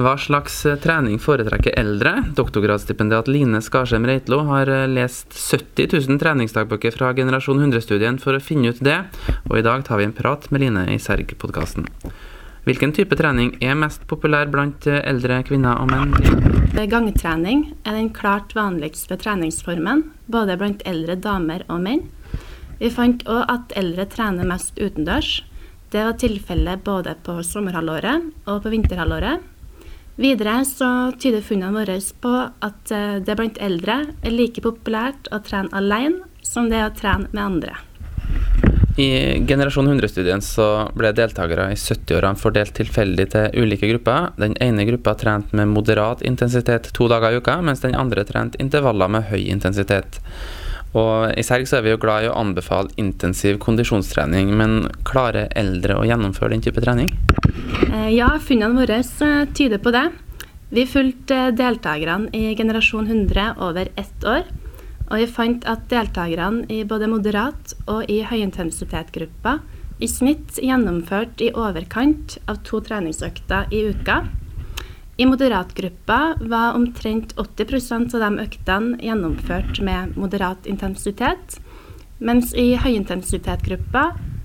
Hva slags eh, trening foretrekker eldre? Doktorgradsstipendiat Line Skarsheim Reitlo har eh, lest 70 000 treningsdagbøker fra Generasjon 100-studien for å finne ut det, og i dag tar vi en prat med Line i Serg-podkasten. Hvilken type trening er mest populær blant eh, eldre kvinner og menn? Gangtrening er den klart vanligste treningsformen, både blant eldre damer og menn. Vi fant òg at eldre trener mest utendørs. Det var tilfellet både på sommerhalvåret og på vinterhalvåret. Videre så tyder funnene våre på at eh, det blant eldre er like populært å trene alene som det er å trene med andre. I Generasjon 100-studien så ble deltakere i 70-årene fordelt tilfeldig til ulike grupper. Den ene gruppa trente med moderat intensitet to dager i uka, mens den andre trente intervaller med høy intensitet. Og I Serg så er vi jo glad i å anbefale intensiv kondisjonstrening, men klarer eldre å gjennomføre den type trening? Eh, ja, funnene våre eh, tyder på det. Vi fulgte eh, deltakerne i Generasjon 100 over ett år. Og vi fant at deltakerne i både moderat og i høyintensitetsgruppa i snitt gjennomførte i overkant av to treningsøkter i uka. I moderatgruppa var omtrent 80% av de øktene gjennomført med moderat intensitet, mens i høyintensitetgruppa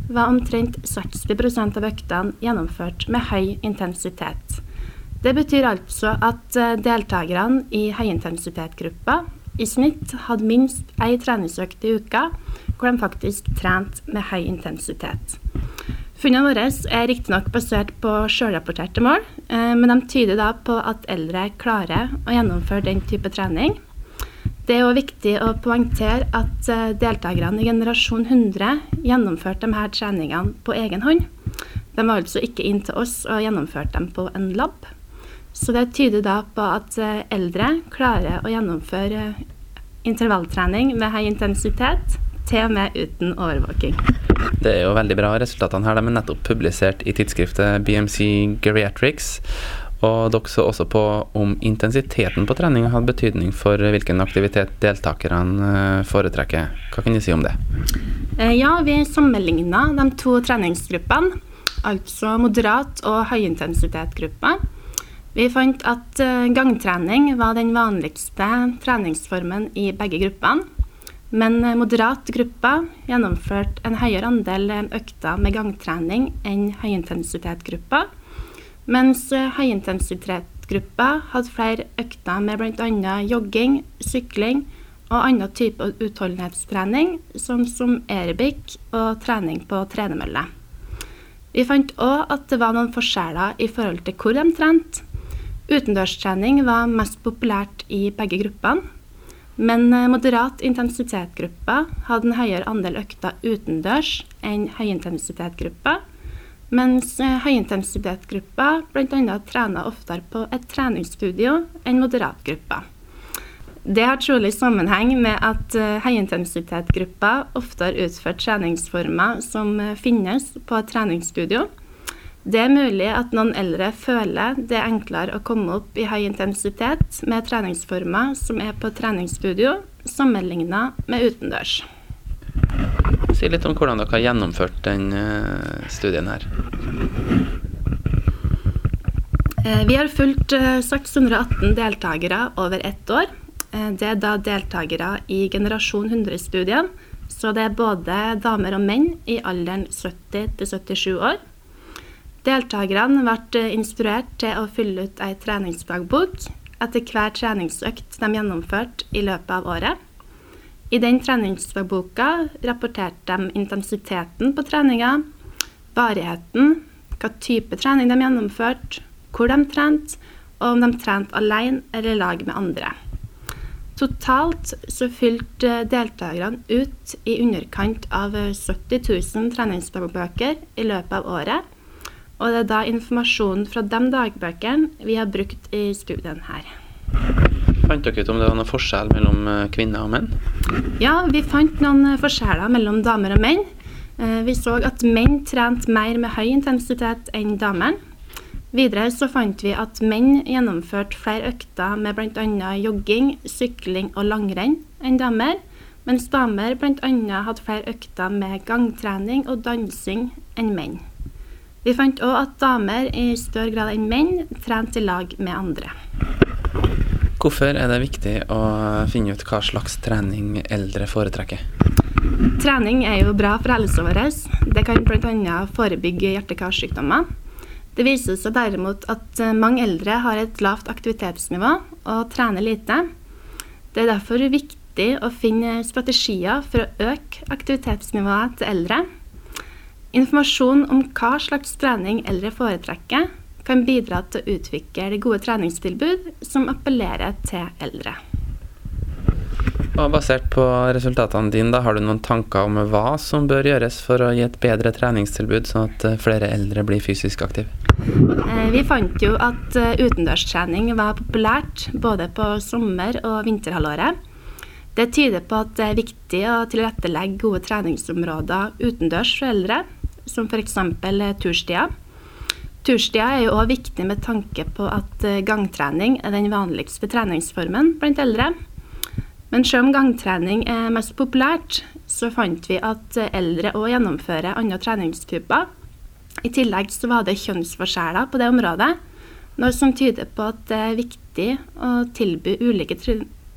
var omtrent 60% av øktene gjennomført med høy intensitet. Det betyr altså at eh, deltakerne i høyintensitetgruppa i snitt hadde minst én treningsøkt i uka hvor de faktisk trente med høy intensitet. Funnene våre er riktignok basert på sjølrapporterte mål, eh, men de tyder da på at eldre klarer å gjennomføre den type trening. Det er òg viktig å poengtere at eh, deltakerne i generasjon 100 gjennomførte de her treningene på egen hånd. De var altså ikke inn til oss og gjennomførte dem på en lab. Så det tyder da på at eh, eldre klarer å gjennomføre intervalltrening med høy intensitet, til og med uten overvåking. Det er jo veldig bra. Resultatene her de er nettopp publisert i tidsskriftet BMC Geriatrics. Og dere så også på om intensiteten på trening hadde betydning for hvilken aktivitet deltakerne eh, foretrekker. Hva kan du si om det? Eh, ja, vi sammenligna de to treningsgruppene, altså moderat og høyintensitetsgruppa. Vi fant at eh, gangtrening var den vanligste treningsformen i begge gruppene. Men eh, moderat gruppa gjennomførte en høyere andel eh, økter med gangtrening enn høyintensitetsgruppa, mens eh, høyintensitetsgruppa hadde flere økter med bl.a. jogging, sykling og annen type utholdenhetstrening, sånn som aerobic og trening på tredemølle. Vi fant òg at det var noen forskjeller i forhold til hvor de trente. Utendørstrening var mest populært i begge gruppene, men moderat moderat intensitetsgruppa hadde en høyere andel økter utendørs enn høyintensitetsgruppa, mens høyintensitet-gruppa bl.a. trener oftere på et treningsstudio enn moderat-gruppa. Det har trolig sammenheng med at høyintensitet-gruppa oftere utfører treningsformer som finnes på et treningsstudio, det er mulig at noen eldre føler det er enklere å komme opp i høy intensitet med treningsformer som er på treningsstudio, sammenligna med utendørs. Si litt om hvordan dere har gjennomført den eh, studien her. Eh, vi har fulgt 618 eh, deltakere over ett år. Det er da deltakere i Generasjon 100-studien, så det er både damer og menn i alderen 70 til 77 år. Deltakerne ble instruert til å fylle ut ei treningsdagbok etter hver treningsøkt de gjennomførte i løpet av året. I den treningsdagboka rapporterte de intensiteten på treninga, varigheten, hva type trening de gjennomførte, hvor de trente, og om de trente alene eller i lag med andre. Totalt så fylte deltakerne ut i underkant av 70 000 treningsdagbøker i løpet av året, og det er da informasjonen fra de dagbøkene vi har brukt i studien her. Fant dere ut om det var noen forskjell mellom eh, kvinner og menn? Ja, vi fant noen eh, forskjeller mellom damer og menn. Eh, vi så at menn trente mer med høy intensitet enn damene. Videre så fant vi at menn gjennomførte flere økter med bl.a. jogging, sykling og langrenn enn damer, mens damer bl.a. hadde flere økter med gangtrening og dansing enn menn. Vi fant òg at damer i større grad enn menn trente i lag med andre. Hvorfor er det viktig å finne ut hva slags trening eldre foretrekker? Trening er jo bra for helsa vår. Det kan bl.a. forebygge hjerte-karsykdommer. Det viser seg derimot at mange eldre har et lavt aktivitetsnivå og trener lite. Det er derfor viktig å finne strategier for å øke aktivitetsnivået til eldre. Informasjon om hva slags trening eldre foretrekker, kan bidra til å utvikle gode treningstilbud som appellerer til eldre. Og Basert på resultatene dine, da, har du noen tanker om hva som bør gjøres for å gi et bedre treningstilbud, sånn at eh, flere eldre blir fysisk aktive? Eh, vi fant jo at eh, utendørstrening var populært både på sommer- og vinterhalvåret. Det tyder på at det er viktig å tilrettelegge gode treningsområder utendørs for eldre, som f.eks. turstier. Turstier er jo òg viktig med tanke på at gangtrening er den vanligste treningsformen blant eldre. Men selv om gangtrening er mest populært, så fant vi at eldre òg gjennomfører andre treningstyper. I tillegg så var det kjønnsforskjeller på det området, noe som tyder på at det er viktig å tilby ulike,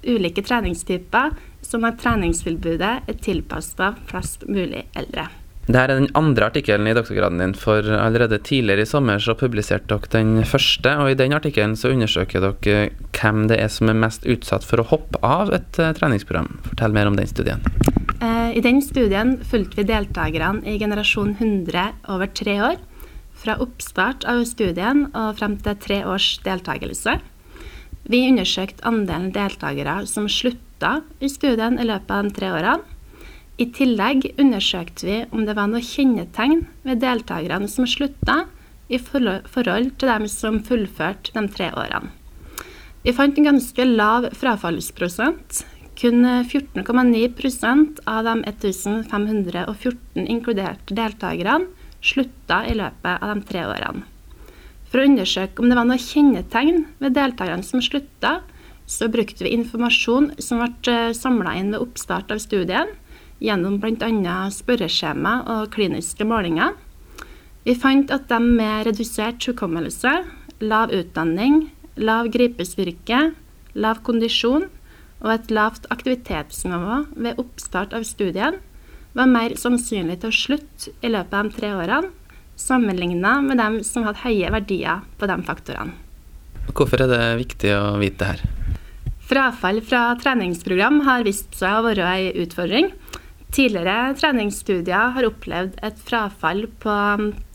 ulike treningstyper, sånn at treningstilbudet er tilpassa flest mulig eldre. Dette er den andre artikkelen i doktorgraden din, for allerede tidligere i sommer så publiserte dere den første, og i den artikkelen så undersøker dere hvem det er som er mest utsatt for å hoppe av et uh, treningsprogram. Fortell mer om den studien. Uh, I den studien fulgte vi deltakerne i generasjon 100 over tre år, fra oppstart av studien og frem til tre års deltakelse. Vi undersøkte andelen deltakere som slutta i studien i løpet av de tre årene i tillegg undersøkte vi om det var noe kjennetegn ved deltakerne som slutta, i forhold til dem som fullførte de tre årene. Vi fant en ganske lav frafallsprosent. Kun 14,9% av de 1514 inkluderte deltakerne slutta i løpet av de tre årene. For å undersøke om det var noe kjennetegn ved deltakerne som slutta, så brukte vi informasjon som ble eh, samla inn ved oppstart av studien, gjennom bl.a. spørreskjema og kliniske målinger. Vi fant at de med redusert hukommelse, lav utdanning, lav gripesvirke, lav kondisjon og et lavt aktivitetsnivå ved oppstart av studien var mer sannsynlig til å slutte i løpet av de tre årene, sammenlignet med dem som hadde høye verdier på de faktorene. Hvorfor er det viktig å vite det her? Frafall fra treningsprogram har vist seg å være en utfordring. Tidligere treningsstudier har opplevd et frafall på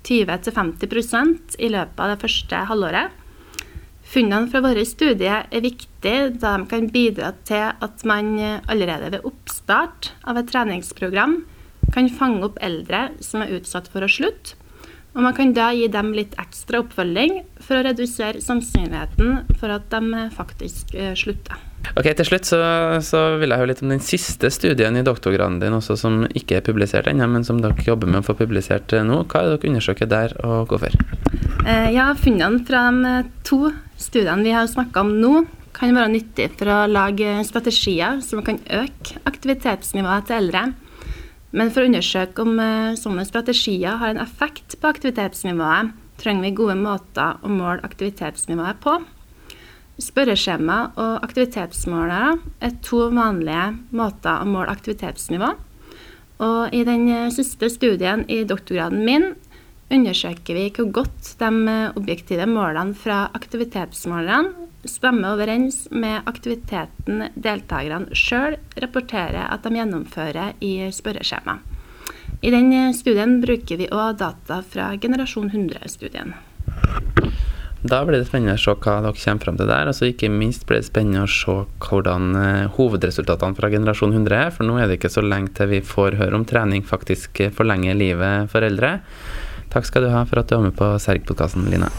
20-50% i løpet av det første halvåret. Funnene fra våre studier er viktige da de kan bidra til at man allerede ved oppstart av et treningsprogram kan fange opp eldre som er utsatt for å slutte, og man kan da gi dem litt ekstra oppfølging for å redusere sannsynligheten for at de faktisk eh, slutter. Ok, Til slutt så, så, vil jeg høre litt om den siste studien i doktorgraden din også, som ikke er publisert ennå, men som dere jobber med å få publisert nå. Hva er dere undersøker der, og hvorfor? Eh, ja, Funnene fra de to studiene vi har snakka om nå, kan være nyttig for å lage strategier som kan øke aktivitetsnivået til eldre. Men for å undersøke om eh, sånne strategier har en effekt på aktivitetsnivået, trenger vi gode måter å måle aktivitetsnivået på. Spørreskjema og aktivitetsmålere er to vanlige måter å måle aktivitetsnivå. Og i den eh, siste studien i doktorgraden min undersøker vi hvor godt de eh, objektive målene fra aktivitetsmålerne stemmer overens med aktiviteten deltakerne sjøl rapporterer at de gjennomfører i spørreskjema. I den eh, studien bruker vi òg data fra generasjon 100-studien. Da blir det spennende å se hva dere kommer fram til der. Og så ikke minst blir det spennende å se hvordan eh, hovedresultatene fra generasjon 100 er. For nå er det ikke så lenge til vi får høre om trening faktisk forlenger livet for eldre. Takk skal du ha for at du var med på Serg-podkasten, Line.